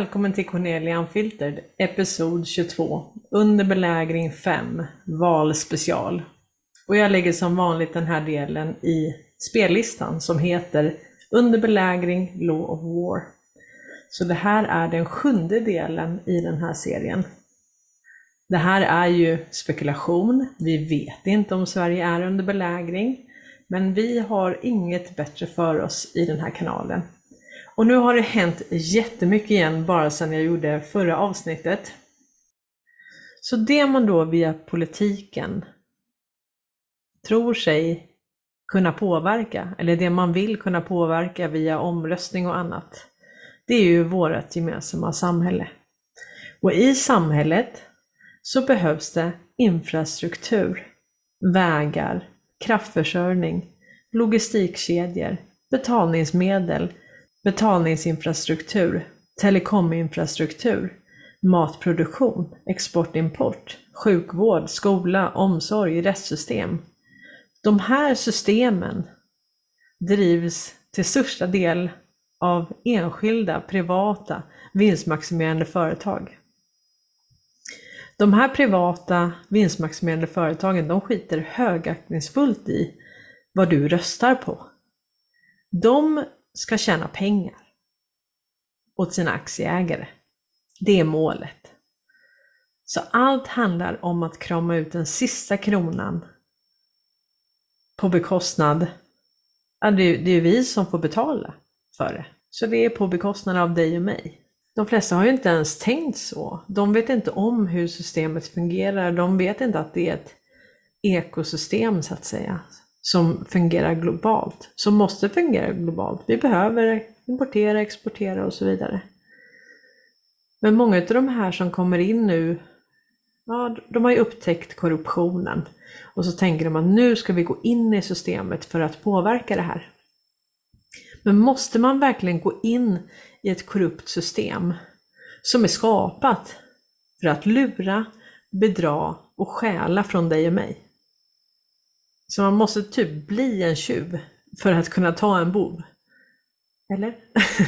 Välkommen till Cornelia Unfiltered, episod 22, under belägring 5, valspecial. Och jag lägger som vanligt den här delen i spellistan som heter Under belägring, Law of War. Så det här är den sjunde delen i den här serien. Det här är ju spekulation, vi vet inte om Sverige är under belägring, men vi har inget bättre för oss i den här kanalen. Och nu har det hänt jättemycket igen bara sedan jag gjorde förra avsnittet. Så det man då via politiken tror sig kunna påverka, eller det man vill kunna påverka via omröstning och annat, det är ju vårt gemensamma samhälle. Och i samhället så behövs det infrastruktur, vägar, kraftförsörjning, logistikkedjor, betalningsmedel, betalningsinfrastruktur, telekominfrastruktur, matproduktion, export-import, sjukvård, skola, omsorg, rättssystem. De här systemen drivs till största del av enskilda, privata, vinstmaximerande företag. De här privata vinstmaximerande företagen, de skiter högaktningsfullt i vad du röstar på. De ska tjäna pengar åt sina aktieägare. Det är målet. Så allt handlar om att krama ut den sista kronan på bekostnad, ja, det är ju vi som får betala för det. Så det är på bekostnad av dig och mig. De flesta har ju inte ens tänkt så. De vet inte om hur systemet fungerar. De vet inte att det är ett ekosystem så att säga som fungerar globalt, som måste fungera globalt. Vi behöver importera, exportera och så vidare. Men många av de här som kommer in nu, ja, de har ju upptäckt korruptionen och så tänker de att nu ska vi gå in i systemet för att påverka det här. Men måste man verkligen gå in i ett korrupt system som är skapat för att lura, bedra och stjäla från dig och mig? Så man måste typ bli en tjuv för att kunna ta en bov. Eller?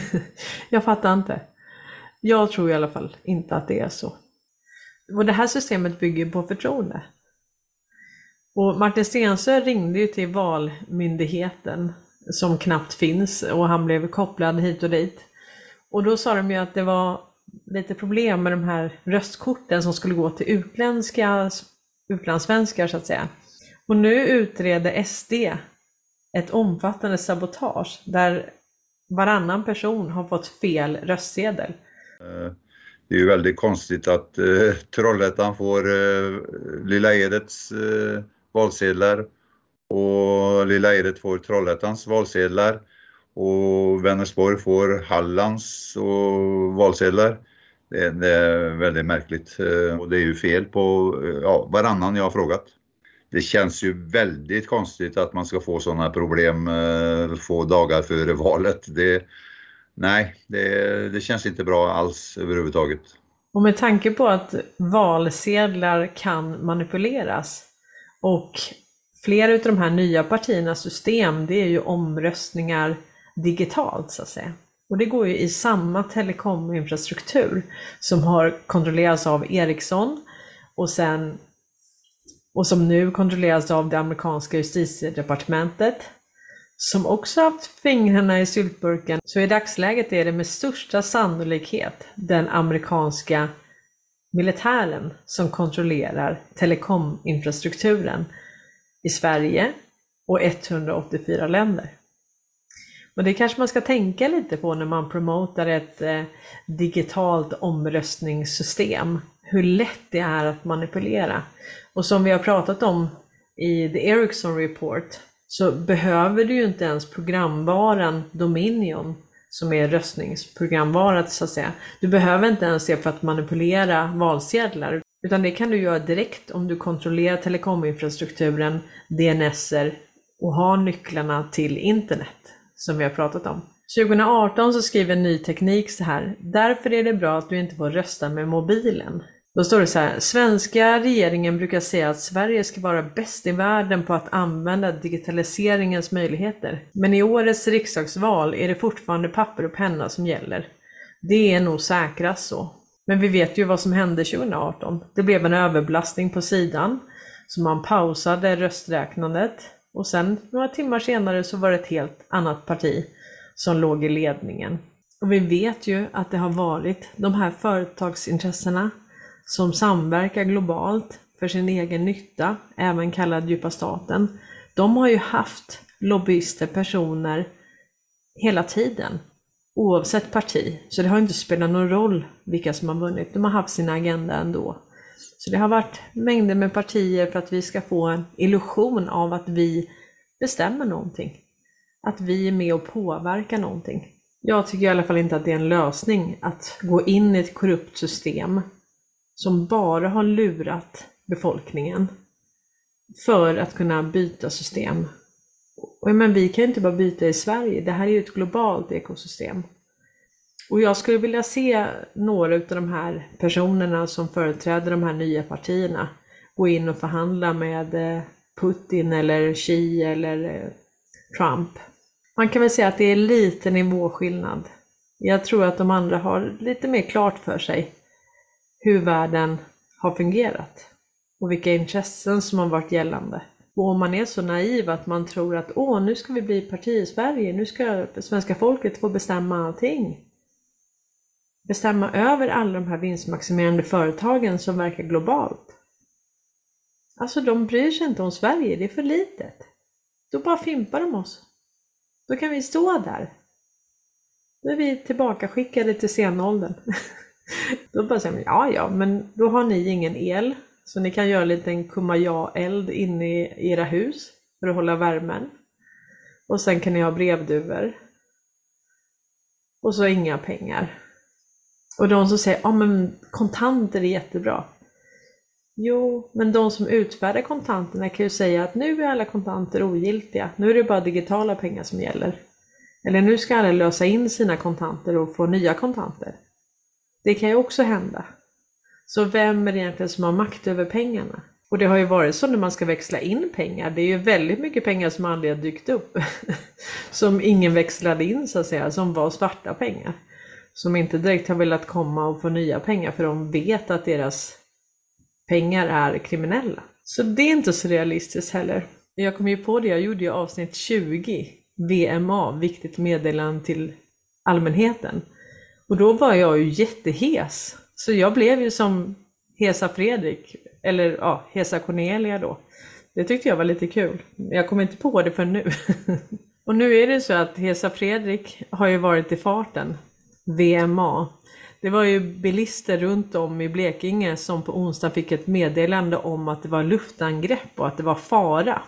jag fattar inte. Jag tror i alla fall inte att det är så. Och det här systemet bygger på förtroende. Och Martin Stensö ringde ju till Valmyndigheten som knappt finns och han blev kopplad hit och dit. Och då sa de ju att det var lite problem med de här röstkorten som skulle gå till utländska utlandssvenskar så att säga. Och nu utreder SD ett omfattande sabotage där varannan person har fått fel röstsedel. Eh, det är ju väldigt konstigt att eh, Trollhättan får eh, Lilla Edets valsedlar och Lilla Edet får Trollhättans valsedlar och Vänersborg får Hallands och valsedlar. Det, det är väldigt märkligt och det är ju fel på ja, varannan jag har frågat det känns ju väldigt konstigt att man ska få sådana problem eh, få dagar före valet. Det, nej, det, det känns inte bra alls överhuvudtaget. Och med tanke på att valsedlar kan manipuleras och flera av de här nya partiernas system, det är ju omröstningar digitalt så att säga. Och det går ju i samma telekominfrastruktur som har kontrollerats av Ericsson och sen och som nu kontrolleras av det amerikanska justitiedepartementet som också haft fingrarna i syltburken. Så i dagsläget är det med största sannolikhet den amerikanska militären som kontrollerar telekominfrastrukturen i Sverige och 184 länder. Och det kanske man ska tänka lite på när man promotar ett eh, digitalt omröstningssystem hur lätt det är att manipulera. Och som vi har pratat om i The Ericsson Report så behöver du ju inte ens programvaran Dominion som är röstningsprogramvara så att säga. Du behöver inte ens det för att manipulera valsedlar utan det kan du göra direkt om du kontrollerar telekominfrastrukturen, DNSer och har nycklarna till internet som vi har pratat om. 2018 så skriver Ny Teknik så här. Därför är det bra att du inte får rösta med mobilen. Då står det så här, svenska regeringen brukar säga att Sverige ska vara bäst i världen på att använda digitaliseringens möjligheter. Men i årets riksdagsval är det fortfarande papper och penna som gäller. Det är nog säkrast så. Men vi vet ju vad som hände 2018. Det blev en överbelastning på sidan, så man pausade rösträknandet och sen några timmar senare så var det ett helt annat parti som låg i ledningen. Och vi vet ju att det har varit de här företagsintressena som samverkar globalt för sin egen nytta, även kallad djupa staten. De har ju haft lobbyister, personer hela tiden, oavsett parti. Så det har inte spelat någon roll vilka som har vunnit. De har haft sin agenda ändå. Så det har varit mängder med partier för att vi ska få en illusion av att vi bestämmer någonting. Att vi är med och påverkar någonting. Jag tycker i alla fall inte att det är en lösning att gå in i ett korrupt system som bara har lurat befolkningen för att kunna byta system. Men vi kan ju inte bara byta i Sverige, det här är ju ett globalt ekosystem. Och jag skulle vilja se några av de här personerna som företräder de här nya partierna gå in och förhandla med eh, Putin eller Xi eller eh, Trump. Man kan väl säga att det är lite nivåskillnad. Jag tror att de andra har lite mer klart för sig hur världen har fungerat och vilka intressen som har varit gällande. Och om man är så naiv att man tror att åh, nu ska vi bli parti i Sverige, nu ska svenska folket få bestämma allting. Bestämma över alla de här vinstmaximerande företagen som verkar globalt. Alltså de bryr sig inte om Sverige, det är för litet. Då bara fimpar de oss. Då kan vi stå där. Då är vi tillbakaskickade till senåldern. Då bara säger man, ja ja, men då har ni ingen el, så ni kan göra en liten kumaja-eld inne i era hus för att hålla värmen. Och sen kan ni ha brevduvor. Och så inga pengar. Och de som säger, ja men kontanter är jättebra. Jo, men de som utfärdar kontanterna kan ju säga att nu är alla kontanter ogiltiga. Nu är det bara digitala pengar som gäller. Eller nu ska alla lösa in sina kontanter och få nya kontanter. Det kan ju också hända. Så vem är det egentligen som har makt över pengarna? Och det har ju varit så när man ska växla in pengar, det är ju väldigt mycket pengar som aldrig har dykt upp. som ingen växlade in så att säga, som var svarta pengar. Som inte direkt har velat komma och få nya pengar för de vet att deras pengar är kriminella. Så det är inte så realistiskt heller. Jag kom ju på det, jag gjorde ju avsnitt 20, VMA, viktigt meddelande till allmänheten. Och då var jag ju jättehes. Så jag blev ju som Hesa Fredrik, eller ja, Hesa Cornelia då. Det tyckte jag var lite kul. Jag kom inte på det för nu. och nu är det så att Hesa Fredrik har ju varit i farten. VMA. Det var ju bilister runt om i Blekinge som på onsdag fick ett meddelande om att det var luftangrepp och att det var fara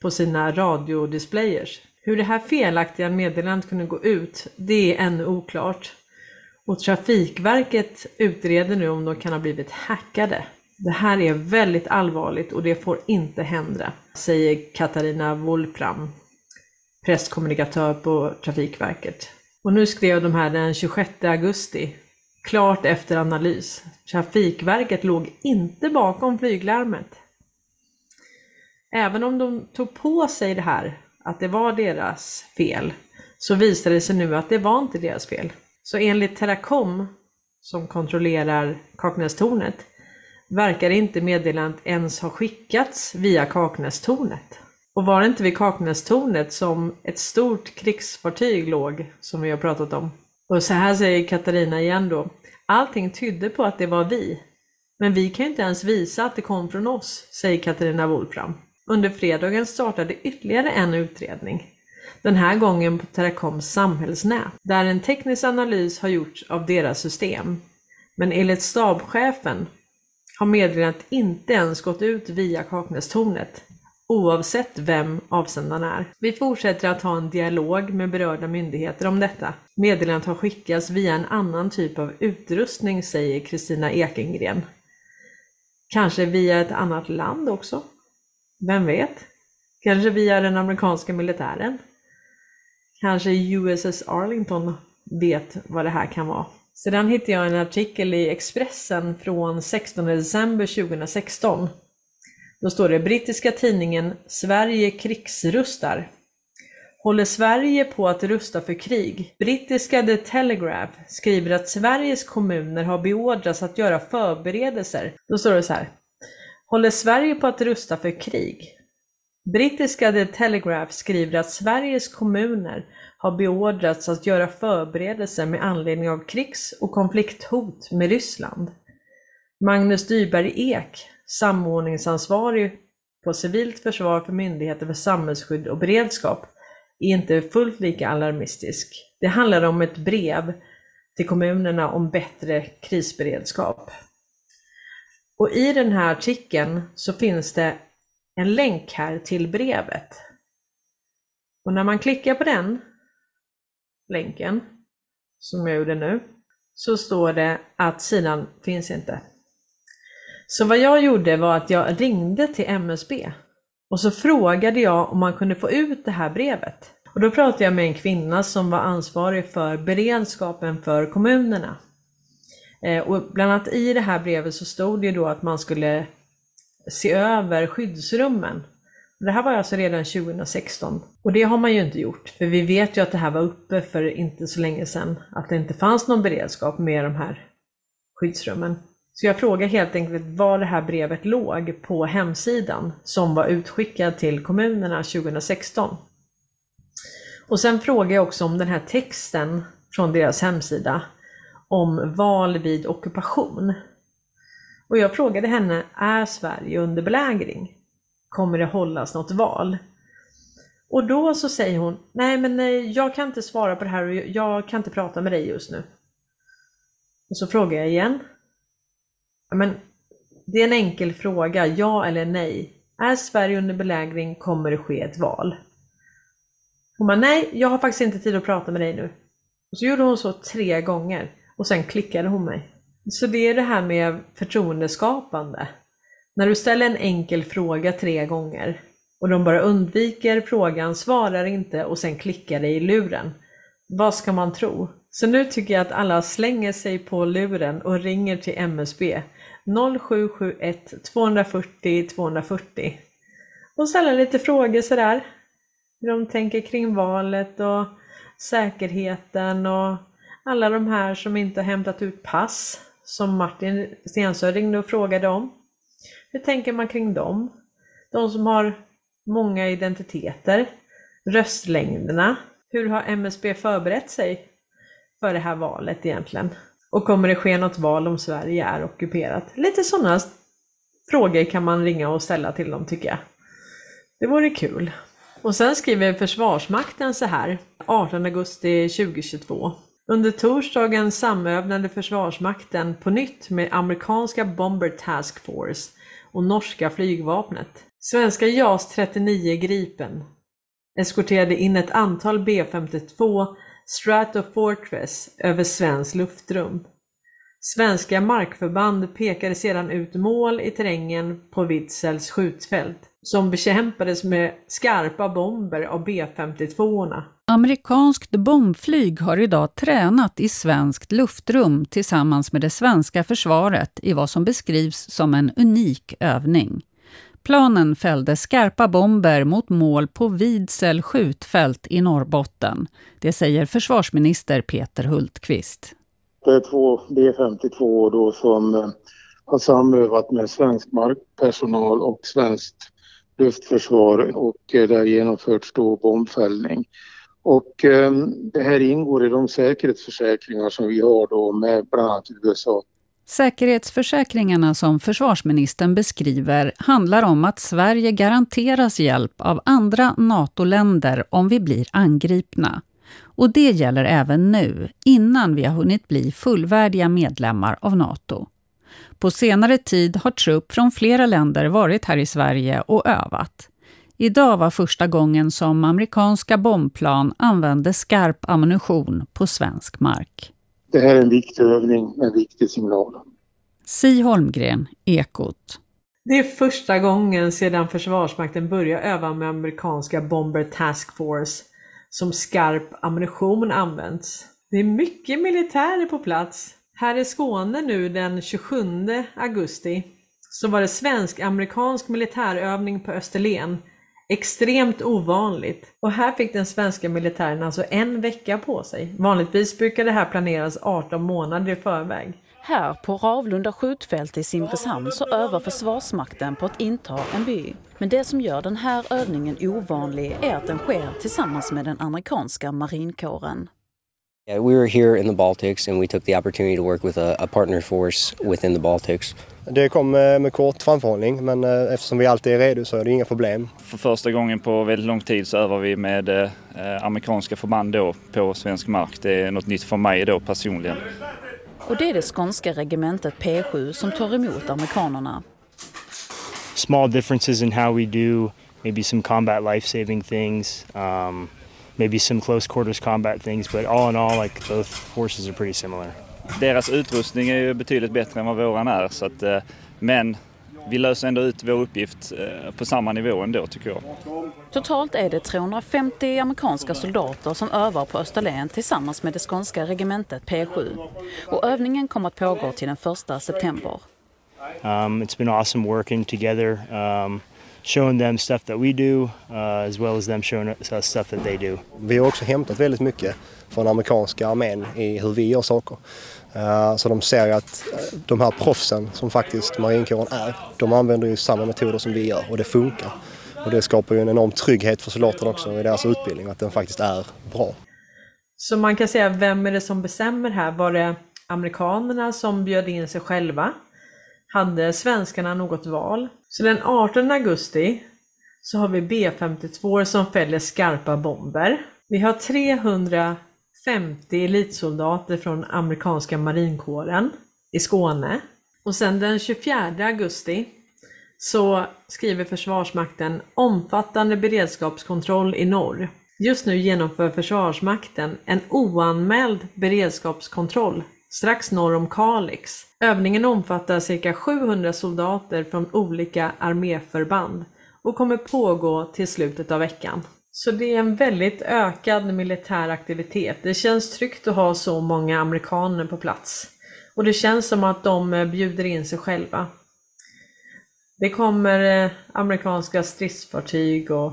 på sina radiodisplayers. Hur det här felaktiga meddelandet kunde gå ut, det är ännu oklart. Och Trafikverket utreder nu om de kan ha blivit hackade. Det här är väldigt allvarligt och det får inte hända, säger Katarina Wolfram, presskommunikatör på Trafikverket. Och nu skrev de här den 26 augusti, klart efter analys. Trafikverket låg inte bakom flyglarmet. Även om de tog på sig det här, att det var deras fel, så visade det sig nu att det var inte deras fel. Så enligt Teracom, som kontrollerar Kaknästornet, verkar inte meddelandet ens ha skickats via Kaknästornet. Och var det inte vid Kaknästornet som ett stort krigsfartyg låg, som vi har pratat om? Och så här säger Katarina igen då. Allting tydde på att det var vi. Men vi kan ju inte ens visa att det kom från oss, säger Katarina Wolfram. Under fredagen startade ytterligare en utredning den här gången på Teracoms samhällsnät, där en teknisk analys har gjorts av deras system. Men enligt stabschefen har meddelandet inte ens gått ut via Kaknästornet, oavsett vem avsändaren är. Vi fortsätter att ha en dialog med berörda myndigheter om detta. Meddelandet har skickats via en annan typ av utrustning, säger Kristina Ekengren. Kanske via ett annat land också? Vem vet? Kanske via den amerikanska militären? Kanske USS Arlington vet vad det här kan vara. Sedan hittade jag en artikel i Expressen från 16 december 2016. Då står det brittiska tidningen Sverige krigsrustar. Håller Sverige på att rusta för krig? Brittiska The Telegraph skriver att Sveriges kommuner har beordrats att göra förberedelser. Då står det så här. Håller Sverige på att rusta för krig? Brittiska The Telegraph skriver att Sveriges kommuner har beordrats att göra förberedelser med anledning av krigs och konflikthot med Ryssland. Magnus Dyberg Ek, samordningsansvarig på civilt försvar för Myndigheter för samhällsskydd och beredskap, är inte fullt lika alarmistisk. Det handlar om ett brev till kommunerna om bättre krisberedskap. Och i den här artikeln så finns det en länk här till brevet. Och när man klickar på den länken, som jag gjorde nu, så står det att sidan finns inte. Så vad jag gjorde var att jag ringde till MSB och så frågade jag om man kunde få ut det här brevet. Och då pratade jag med en kvinna som var ansvarig för beredskapen för kommunerna. Eh, och bland annat i det här brevet så stod det då att man skulle se över skyddsrummen. Det här var alltså redan 2016 och det har man ju inte gjort för vi vet ju att det här var uppe för inte så länge sedan att det inte fanns någon beredskap med de här skyddsrummen. Så jag frågar helt enkelt var det här brevet låg på hemsidan som var utskickad till kommunerna 2016. Och sen frågar jag också om den här texten från deras hemsida om val vid ockupation. Och jag frågade henne, är Sverige under belägring? Kommer det hållas något val? Och då så säger hon, nej men nej, jag kan inte svara på det här och jag kan inte prata med dig just nu. Och så frågar jag igen. Men det är en enkel fråga, ja eller nej. Är Sverige under belägring kommer det ske ett val? Hon bara, nej, jag har faktiskt inte tid att prata med dig nu. Och så gjorde hon så tre gånger och sen klickade hon mig. Så det är det här med förtroendeskapande. När du ställer en enkel fråga tre gånger och de bara undviker frågan, svarar inte och sen klickar dig i luren. Vad ska man tro? Så nu tycker jag att alla slänger sig på luren och ringer till MSB 0771 240 240 och ställer lite frågor sådär. Hur de tänker kring valet och säkerheten och alla de här som inte har hämtat ut pass som Martin Stensö ringde och frågade om. Hur tänker man kring dem? De som har många identiteter, röstlängderna. Hur har MSB förberett sig för det här valet egentligen? Och kommer det ske något val om Sverige är ockuperat? Lite sådana frågor kan man ringa och ställa till dem tycker jag. Det vore kul. Och sen skriver Försvarsmakten så här 18 augusti 2022. Under torsdagen samövnade Försvarsmakten på nytt med amerikanska Bomber Task Force och norska flygvapnet. Svenska JAS 39 Gripen eskorterade in ett antal B-52 Stratofortress över svenskt luftrum. Svenska markförband pekade sedan ut mål i terrängen på Witzels skjutfält som bekämpades med skarpa bomber av B-52orna. Amerikanskt bombflyg har idag tränat i svenskt luftrum tillsammans med det svenska försvaret i vad som beskrivs som en unik övning. Planen fällde skarpa bomber mot mål på Vidsel skjutfält i Norrbotten. Det säger försvarsminister Peter Hultqvist. Det är två B52 då som eh, har samövat med svensk markpersonal och svenskt luftförsvar och eh, där det har genomförts då bombfällning. Och eh, det här ingår i de säkerhetsförsäkringar som vi har då med bland annat USA. Säkerhetsförsäkringarna som försvarsministern beskriver handlar om att Sverige garanteras hjälp av andra NATO-länder om vi blir angripna. Och det gäller även nu, innan vi har hunnit bli fullvärdiga medlemmar av NATO. På senare tid har trupp från flera länder varit här i Sverige och övat. Idag var första gången som amerikanska bombplan använde skarp ammunition på svensk mark. Det här är en viktig övning med en viktig signal. Si Holmgren, Ekot. Det är första gången sedan Försvarsmakten började öva med amerikanska Bomber Task Force som skarp ammunition används. Det är mycket militärer på plats. Här i Skåne nu den 27 augusti så var det svensk-amerikansk militärövning på Österlen Extremt ovanligt. Och här fick den svenska militären alltså en vecka på sig. Vanligtvis brukar det här planeras 18 månader i förväg. Här på Ravlunda skjutfält i Simrishamn så övar Försvarsmakten på att inta en by. Men det som gör den här övningen ovanlig är att den sker tillsammans med den amerikanska marinkåren. Yeah, we were here in the Baltics and we took the opportunity to work with a, a partner force within the Baltics. Det kom eh, med kort framförhållning men eh, eftersom vi alltid är redo så är det inga problem. För första gången på väldigt lång tid så övar vi med eh, amerikanska förband då på svensk mark. Det är något nytt för mig då personligen. Och det är det skånska regementet P7 som tar emot amerikanerna. Small differences in how we do maybe some combat life-saving things, um, maybe some close quarters combat things, but all in all like both forces are pretty similar. Deras utrustning är ju betydligt bättre än vad våran är så att, eh, men vi löser ändå ut vår uppgift eh, på samma nivå ändå tycker jag. Totalt är det 350 amerikanska soldater som övar på Österlen tillsammans med det skånska regementet P7. Och övningen kommer att pågå till den 1 september. Um, it's been awesome working together, um, showing them stuff that we do uh, as well as them showing us stuff that they do. Vi har också hämtat väldigt mycket från amerikanska armén i hur vi gör saker. Uh, så de ser att uh, de här proffsen som faktiskt marinkåren är, de använder ju samma metoder som vi gör och det funkar. Och det skapar ju en enorm trygghet för soldaterna också i deras utbildning, att den faktiskt är bra. Så man kan säga, vem är det som bestämmer här? Var det amerikanerna som bjöd in sig själva? Hade svenskarna något val? Så den 18 augusti så har vi B52 som fäller skarpa bomber. Vi har 350 elitsoldater från amerikanska marinkåren i Skåne. Och sen den 24 augusti så skriver Försvarsmakten omfattande beredskapskontroll i norr. Just nu genomför Försvarsmakten en oanmäld beredskapskontroll strax norr om Kalix. Övningen omfattar cirka 700 soldater från olika arméförband och kommer pågå till slutet av veckan. Så det är en väldigt ökad militär aktivitet. Det känns tryggt att ha så många amerikaner på plats. Och det känns som att de eh, bjuder in sig själva. Det kommer eh, amerikanska stridsfartyg och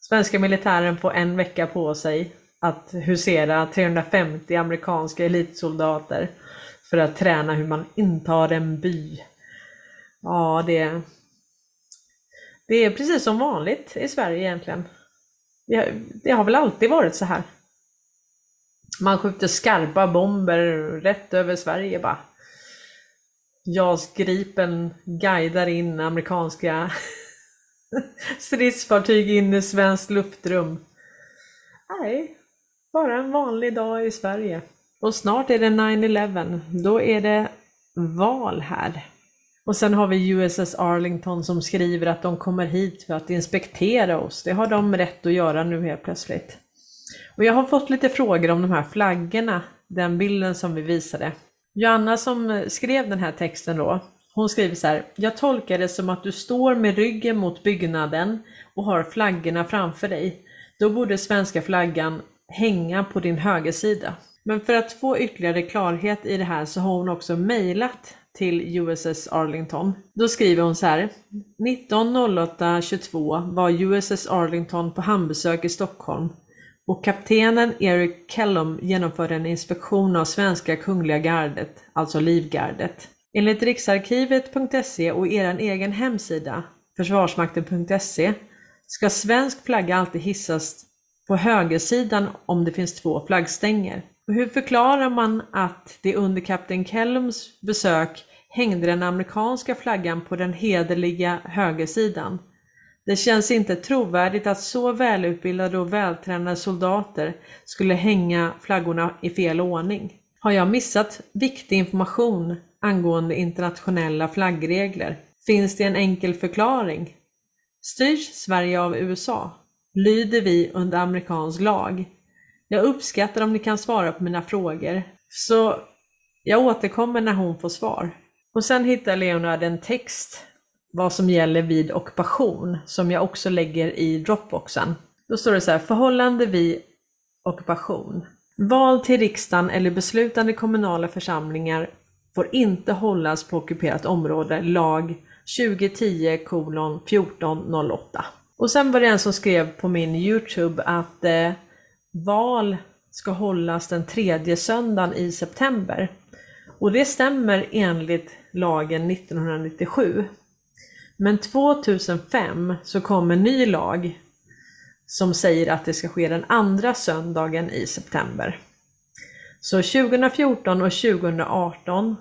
svenska militären får en vecka på sig att husera 350 amerikanska elitsoldater för att träna hur man intar en by. Ja, det, det är precis som vanligt i Sverige egentligen. Det, det har väl alltid varit så här. Man skjuter skarpa bomber rätt över Sverige bara. JAS Gripen guidar in amerikanska stridsfartyg in i svenskt luftrum. Nej, bara en vanlig dag i Sverige. Och snart är det 9-11. Då är det val här. Och sen har vi USS Arlington som skriver att de kommer hit för att inspektera oss. Det har de rätt att göra nu helt plötsligt. Och jag har fått lite frågor om de här flaggorna, den bilden som vi visade. Joanna som skrev den här texten då, hon skriver så här. Jag tolkar det som att du står med ryggen mot byggnaden och har flaggorna framför dig. Då borde svenska flaggan hänga på din högersida. Men för att få ytterligare klarhet i det här så har hon också mejlat till USS Arlington. Då skriver hon så här. 19.08.22 var USS Arlington på hamnbesök i Stockholm och kaptenen Eric Kellum genomförde en inspektion av svenska kungliga gardet, alltså Livgardet. Enligt riksarkivet.se och er egen hemsida, försvarsmakten.se, ska svensk flagga alltid hissas på högersidan om det finns två flaggstänger. Och hur förklarar man att det under kapten Kellums besök hängde den amerikanska flaggan på den hederliga högersidan? Det känns inte trovärdigt att så välutbildade och vältränade soldater skulle hänga flaggorna i fel ordning. Har jag missat viktig information angående internationella flaggregler? Finns det en enkel förklaring? Styrs Sverige av USA? Lyder vi under amerikansk lag? Jag uppskattar om ni kan svara på mina frågor, så jag återkommer när hon får svar. Och sen hittar Leonard en text vad som gäller vid ockupation som jag också lägger i Dropboxen. Då står det så här, förhållande vid ockupation. Val till riksdagen eller beslutande kommunala församlingar får inte hållas på ockuperat område, lag 2010 kolon 1408. Och sen var det en som skrev på min Youtube att eh, val ska hållas den tredje söndagen i september. Och det stämmer enligt lagen 1997. Men 2005 så kom en ny lag som säger att det ska ske den andra söndagen i september. Så 2014 och 2018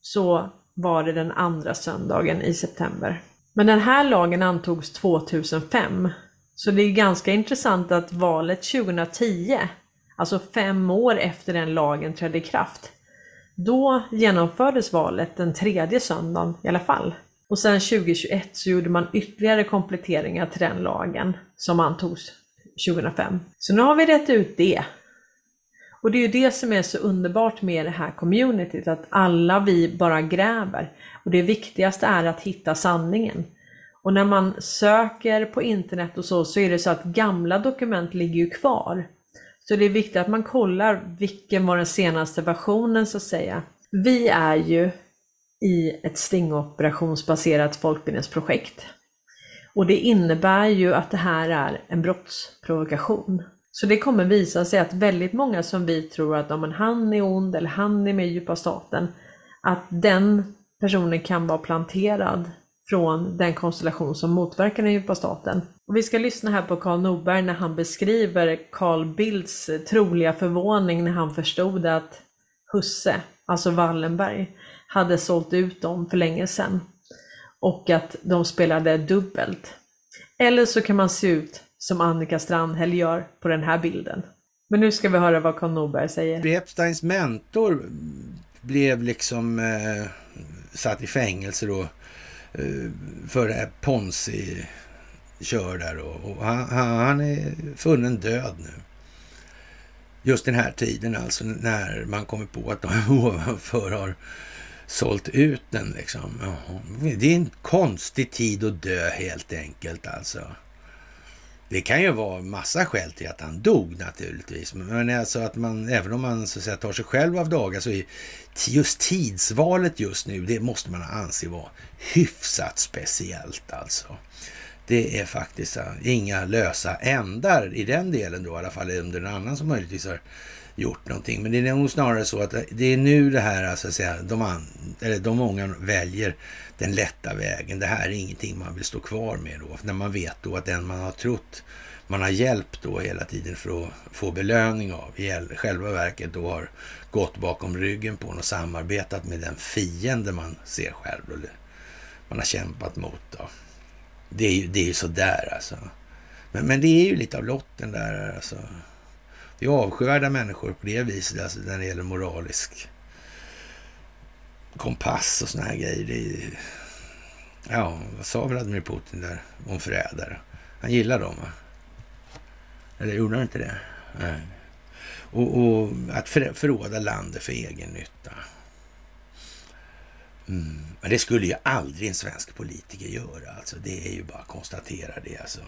så var det den andra söndagen i september. Men den här lagen antogs 2005. Så det är ganska intressant att valet 2010, alltså fem år efter den lagen trädde i kraft, då genomfördes valet den tredje söndagen i alla fall. Och sen 2021 så gjorde man ytterligare kompletteringar till den lagen som antogs 2005. Så nu har vi rätt ut det. Och det är ju det som är så underbart med det här communityt, att alla vi bara gräver. Och det viktigaste är att hitta sanningen. Och när man söker på internet och så, så är det så att gamla dokument ligger ju kvar. Så det är viktigt att man kollar vilken var den senaste versionen så att säga. Vi är ju i ett stingoperationsbaserat folkbildningsprojekt. Och det innebär ju att det här är en brottsprovokation. Så det kommer visa sig att väldigt många som vi tror att om han är ond eller han är med i djupa staten, att den personen kan vara planterad från den konstellation som motverkar den djupa staten. Och vi ska lyssna här på Karl Norberg när han beskriver Carl Bildts troliga förvåning när han förstod att Husse, alltså Wallenberg, hade sålt ut dem för länge sedan. Och att de spelade dubbelt. Eller så kan man se ut som Annika Strandhäll gör på den här bilden. Men nu ska vi höra vad Karl Norberg säger. Epsteins mentor blev liksom eh, satt i fängelse då eh, för det här Ponzi-kör där och, och han, han, är funnen död nu. Just den här tiden alltså när man kommer på att de ovanför har sålt ut den liksom. Det är en konstig tid att dö helt enkelt alltså. Det kan ju vara massa skäl till att han dog naturligtvis. Men alltså att man, även om man så att säga, tar sig själv av dagar så är just tidsvalet just nu, det måste man anse vara hyfsat speciellt alltså. Det är faktiskt eh, inga lösa ändar i den delen då, i alla fall under en annan som möjligtvis har gjort någonting. Men det är nog snarare så att eh, det är nu det här, alltså, att säga, de, an, eller de många väljer den lätta vägen. Det här är ingenting man vill stå kvar med då, när man vet då att den man har trott man har hjälpt då hela tiden för att få belöning av, i själva verket då har gått bakom ryggen på och samarbetat med den fiende man ser själv, eller man har kämpat mot. Då. Det är ju, det är ju sådär alltså. Men, men det är ju lite av lotten där alltså. Det är avskyvärda människor på det viset, alltså när det gäller moralisk kompass och såna här grejer. Det är, ja, vad sa Vladimir Putin där om förrädare? Han gillar dem, va? Eller gjorde han inte det? Nej. Och, och att för, förråda landet för egen nytta. Mm. Men det skulle ju aldrig en svensk politiker göra. Alltså, det är ju bara att konstatera det. Alltså.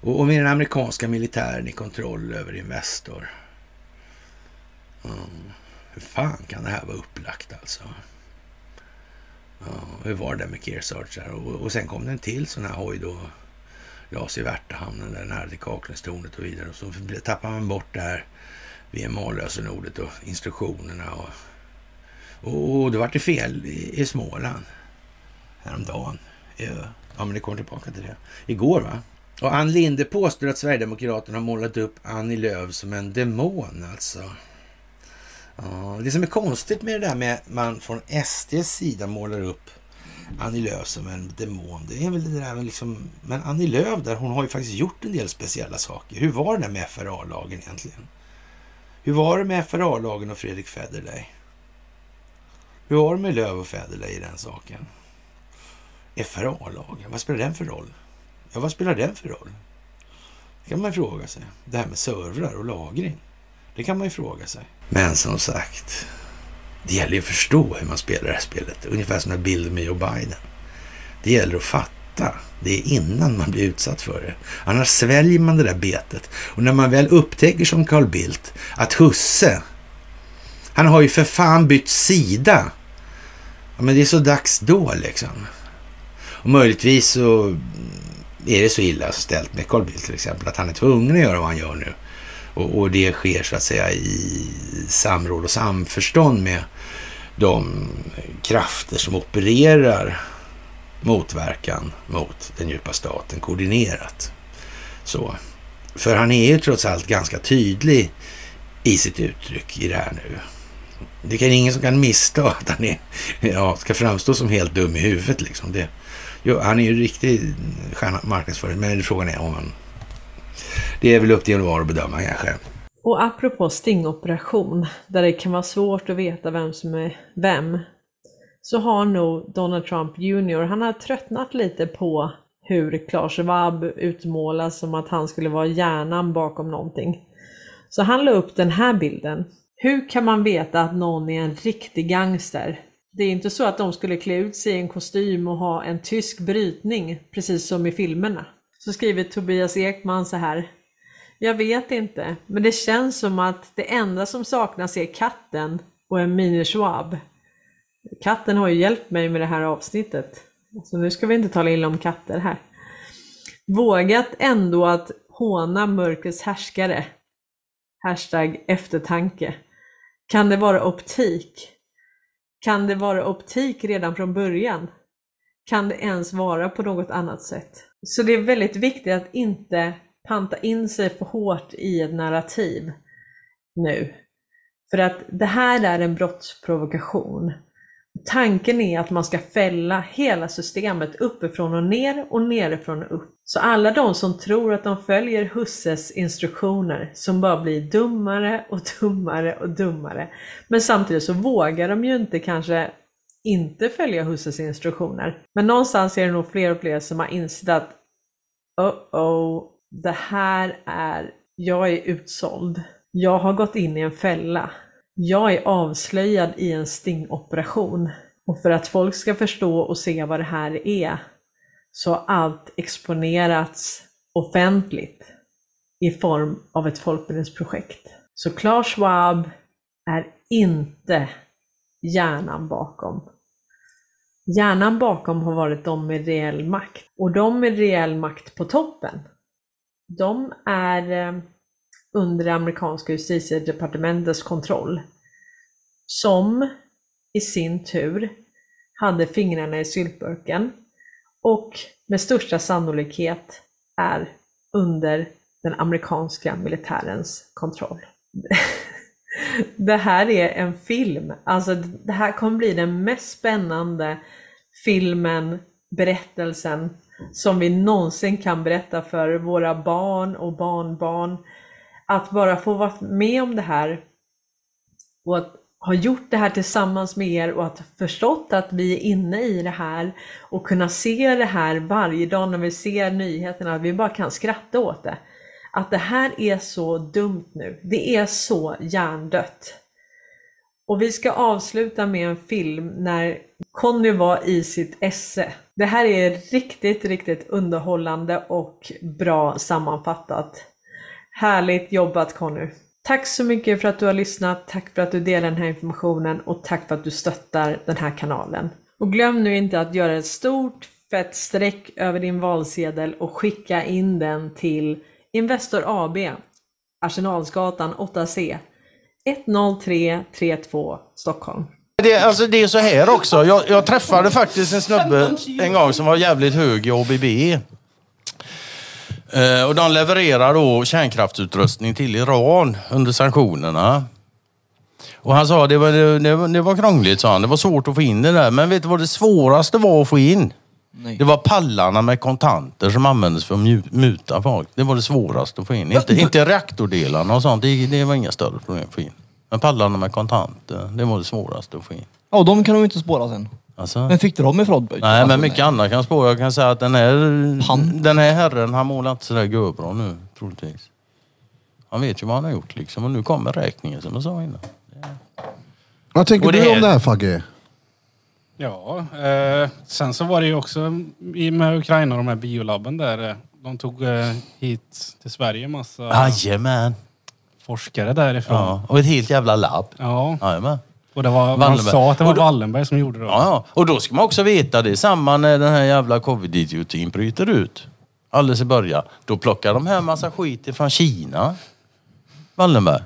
Och, och med den amerikanska militären i kontroll över Investor. Mm. Hur fan kan det här vara upplagt alltså? Ja, hur var det med Kearsarge och, och sen kom det en till sån här hoj då. Lades i Värtahamnen där nära till Kaknästornet och vidare. Och så tappade man bort det här VMA-lösenordet och instruktionerna. Och, och, då vart det fel i, i Småland häromdagen. Ja, ja, men det kommer tillbaka till det. Igår va? Och Ann Linde påstår att Sverigedemokraterna har målat upp Annie Lööf som en demon alltså. Ja, det som är konstigt med det där med att man från SDs sida målar upp Annie Lööf som en demon. Det är väl det där med liksom, men Annie Lööf där, hon har ju faktiskt gjort en del speciella saker. Hur var det där med FRA-lagen egentligen? Hur var det med FRA-lagen och Fredrik Federley? Hur var det med Lööf och Federley i den saken? FRA-lagen, vad spelar den för roll? Ja, vad spelar den för roll? Det kan man fråga sig. Det här med servrar och lagring. Det kan man ju fråga sig. Men som sagt, det gäller ju att förstå hur man spelar det här spelet. Ungefär som när bilden med Joe Biden. Det gäller att fatta det är innan man blir utsatt för det. Annars sväljer man det där betet. Och när man väl upptäcker som Carl Bildt att husse, han har ju för fan bytt sida men det är så dags då liksom. Och möjligtvis så är det så illa ställt med Carl Bildt till exempel att han är tvungen att göra vad han gör nu. Och, och det sker så att säga i samråd och samförstånd med de krafter som opererar motverkan mot den djupa staten koordinerat. Så. För han är ju trots allt ganska tydlig i sitt uttryck i det här nu. Det är ingen som kan missta att han är, ja, ska framstå som helt dum i huvudet liksom. Det, jo, han är ju riktig marknadsförare, men frågan är om han... Det är väl upp till var att bedöma kanske. Och apropå stingoperation, där det kan vara svårt att veta vem som är vem, så har nog Donald Trump Jr, han har tröttnat lite på hur Klaus Schwab utmålas som att han skulle vara hjärnan bakom någonting. Så han la upp den här bilden. Hur kan man veta att någon är en riktig gangster? Det är inte så att de skulle klä ut sig i en kostym och ha en tysk brytning, precis som i filmerna. Så skriver Tobias Ekman så här. Jag vet inte, men det känns som att det enda som saknas är katten och en mini-Schwab. Katten har ju hjälpt mig med det här avsnittet. Så nu ska vi inte tala illa om katter här. Vågat ändå att håna mörkrets härskare. Hashtag eftertanke. Kan det vara optik? Kan det vara optik redan från början? Kan det ens vara på något annat sätt? Så det är väldigt viktigt att inte panta in sig för hårt i ett narrativ nu. För att det här är en brottsprovokation. Tanken är att man ska fälla hela systemet uppifrån och ner och nerifrån och upp. Så alla de som tror att de följer Husses instruktioner som bara blir dummare och dummare och dummare. Men samtidigt så vågar de ju inte kanske inte följa Husses instruktioner. Men någonstans är det nog fler och fler som har insett att oh oh, det här är, jag är utsåld. Jag har gått in i en fälla. Jag är avslöjad i en stingoperation. Och för att folk ska förstå och se vad det här är så har allt exponerats offentligt i form av ett folkbildningsprojekt. Så Klaus Schwab är inte hjärnan bakom. Hjärnan bakom har varit de med reell makt. Och de med reell makt på toppen, de är eh, under det amerikanska justitiedepartementets kontroll. Som i sin tur hade fingrarna i syltburken och med största sannolikhet är under den amerikanska militärens kontroll. Det här är en film, alltså det här kommer bli den mest spännande filmen, berättelsen som vi någonsin kan berätta för våra barn och barnbarn. Att bara få vara med om det här och att ha gjort det här tillsammans med er och att förstått att vi är inne i det här och kunna se det här varje dag när vi ser nyheterna, att vi bara kan skratta åt det. Att det här är så dumt nu. Det är så hjärndött. Och vi ska avsluta med en film när Conny var i sitt esse. Det här är riktigt, riktigt underhållande och bra sammanfattat. Härligt jobbat Conny! Tack så mycket för att du har lyssnat, tack för att du delar den här informationen och tack för att du stöttar den här kanalen. Och glöm nu inte att göra ett stort fett streck över din valsedel och skicka in den till Investor AB, Arsenalsgatan 8C, 10332 Stockholm. Det, alltså, det är så här också. Jag, jag träffade faktiskt en snubbe en gång som var jävligt hög i ABB. Eh, och de levererar då kärnkraftsutrustning till Iran under sanktionerna. Och han sa det var, det, var, det var krångligt, sa han. Det var svårt att få in det där. Men vet du vad det svåraste var att få in? Nej. Det var pallarna med kontanter som användes för att muta folk. Det var det svåraste att få in. Inte, inte reaktordelarna och sånt. Det, det var inga större problem att få in. Men pallarna med kontanter, det var det svåraste att få in. Ja, de kan de inte spåra sen. Alltså, Men fick du dem ifrån? nej, Alltså, men mycket annat kan spåra. Jag kan säga att den här, den här herren, han målar inte sådär görbra nu, troligtvis. Han vet ju vad han har gjort liksom. Och nu kommer räkningen som jag sa innan. Vad tänker Och det du om är- det här Fagge? Ja, eh, sen så var det ju också i med Ukraina och de här biolabben där. eh, De tog eh, hit till Sverige massa Jajamän. forskare därifrån. Ja, och ett helt jävla labb. Ja. Jajamän. Och det var, man Wallenberg. sa att det var Och då- Wallenberg som gjorde det. Ja, ja. Och då ska man också veta det. Samma när den här jävla covid-idiotin bryter ut. Alldeles i början. Då plockar de här massa skit ifrån Kina. Wallenberg.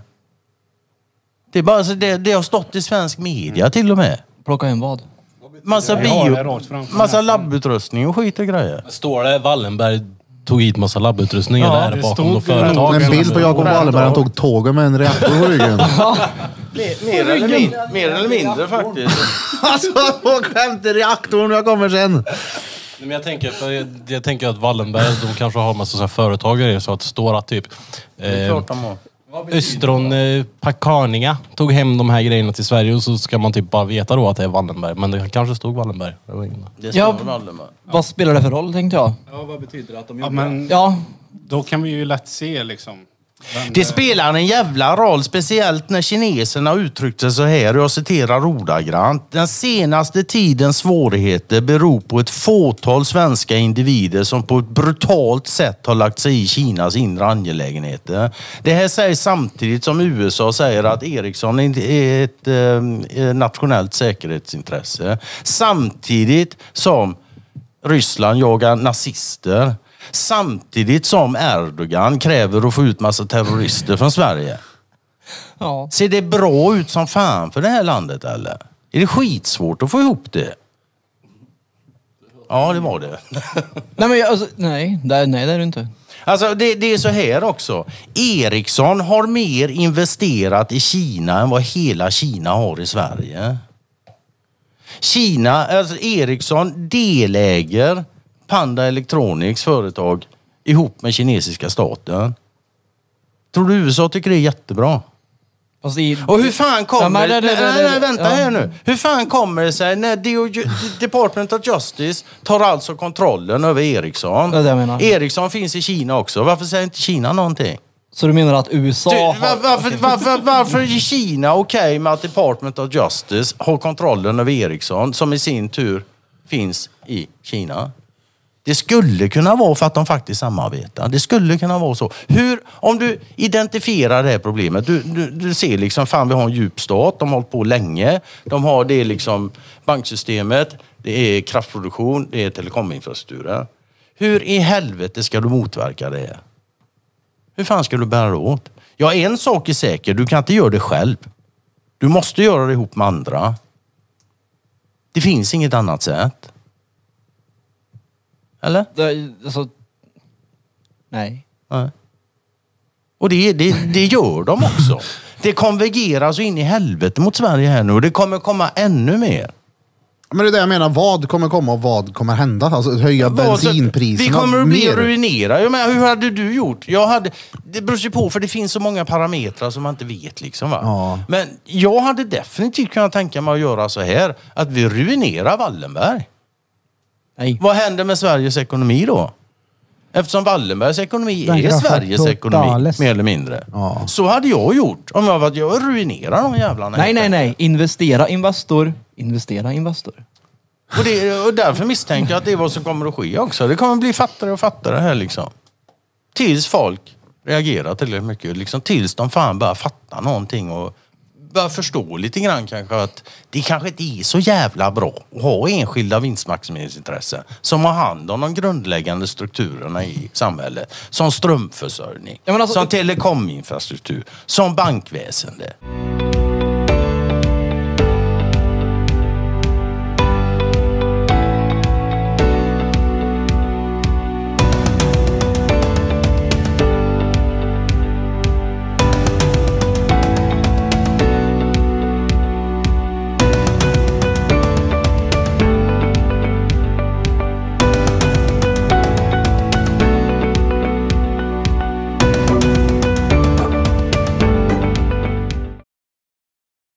Det, är bara, så det, det har stått i svensk media till och med. Plocka in vad? Massa Jag har det bio... rakt framför Massa mig. labbutrustning och skit och grejer. Står det Wallenberg tog hit massa labbutrustning Ja, eller är det bakom stod något företag? En bild på Jakob Wallenberg, han tog tåget med en reaktor på ryggen. Mer, mer, eller, min, mer eller mindre faktiskt. alltså, hem till reaktorn, jag kommer sen. Nej, Men jag tänker, för jag, jag tänker att Wallenberg, de kanske har massa sådana företagare så att det står att typ är eh. Östron eh, Pacarninga tog hem de här grejerna till Sverige och så ska man typ bara veta då att det är Wallenberg. Men det kanske stod Wallenberg. Det var ingen... Det Ja. står Wallenberg. Vad spelar det för roll tänkte jag? Ja, vad betyder det att de Ja, gjorde men Ja, då kan vi ju lätt se liksom. Vem Det spelar en jävla roll, speciellt när kineserna uttryckte sig så här, och jag citerar ordagrant. Den senaste tidens svårigheter beror på ett fåtal svenska individer som på ett brutalt sätt har lagt sig i Kinas inre angelägenheter. Det här sägs samtidigt som USA säger att Ericsson är ett eh, nationellt säkerhetsintresse. Samtidigt som Ryssland jagar nazister. Samtidigt som Erdogan kräver att få ut massa terrorister från Sverige. ja. Ser det bra ut som fan för det här landet eller? Är det skitsvårt att få ihop det? Ja, det var det. Nej men jag, alltså, nej, det, nej det är det inte. Alltså det, det är så här också. Ericsson har mer investerat i Kina än vad hela Kina har i Sverige. Kina, alltså Ericsson deläger Panda Electronics företag ihop med kinesiska staten. Tror du USA tycker det är jättebra? Fast i, Och hur fan kommer... Ja, det- det- det- nej, nej, vänta ja. här nu. Hur fan kommer det sig när DO Department of Justice tar alltså kontrollen över Ericsson? Det är det jag menar. Ericsson finns i Kina också. Varför säger inte Kina någonting? Så du menar att USA Du, har... var, varför, varför, varför är Kina okej med att Department of Justice har kontrollen över Ericsson som i sin tur finns i Kina? Det skulle kunna vara för att de faktiskt samarbetar. Det skulle kunna vara så. Hur, om du identifierar det här problemet. Du, du, du ser liksom, fan vi har en djup stat. De har hållit på länge. De har det liksom banksystemet, det är kraftproduktion, det är telekominfrastrukturen. Hur i helvete ska du motverka det? Hur fan ska du bära dig åt? Ja, en sak är säker. Du kan inte göra det själv. Du måste göra det ihop med andra. Det finns inget annat sätt. Eller? Det, alltså, nej. Nej. Och det, det, det gör de också. Det konvergerar så in i helvete mot Sverige här nu och det kommer komma ännu mer. Men det är det jag menar, vad kommer komma och vad kommer hända? Alltså höja Vad bensinpriserna Vi kommer att bli mer. ruinerade. Jag menar, hur hade du gjort? Jag hade, det beror ju på, för det finns så många parametrar som man inte vet. Liksom, va? Ja. Men jag hade definitivt kunnat tänka mig att göra så här, att vi ruinerar Wallenberg. Nej. Vad händer med Sveriges ekonomi då? Eftersom Wallenbergs ekonomi Den är graffa Sveriges ekonomi, totales. mer eller mindre. Ja. Så hade jag gjort om jag var jag ruinerar de jävlarna. Nej, helt nej, nej. Investera Investor. Investera Investor. Och, det, och därför misstänker jag att det är vad som kommer att ske också. Det kommer bli fattare och fattare här liksom. Tills folk reagerar tillräckligt mycket. Liksom, tills de fan börjar fatta någonting och börjar förstå lite grann kanske att det kanske inte är så jävla bra att ha enskilda vinstmaximeringsintressen som har hand om de grundläggande strukturerna i samhället. Som strömförsörjning, Ja, alltså- som telekominfrastruktur, som bankväsende.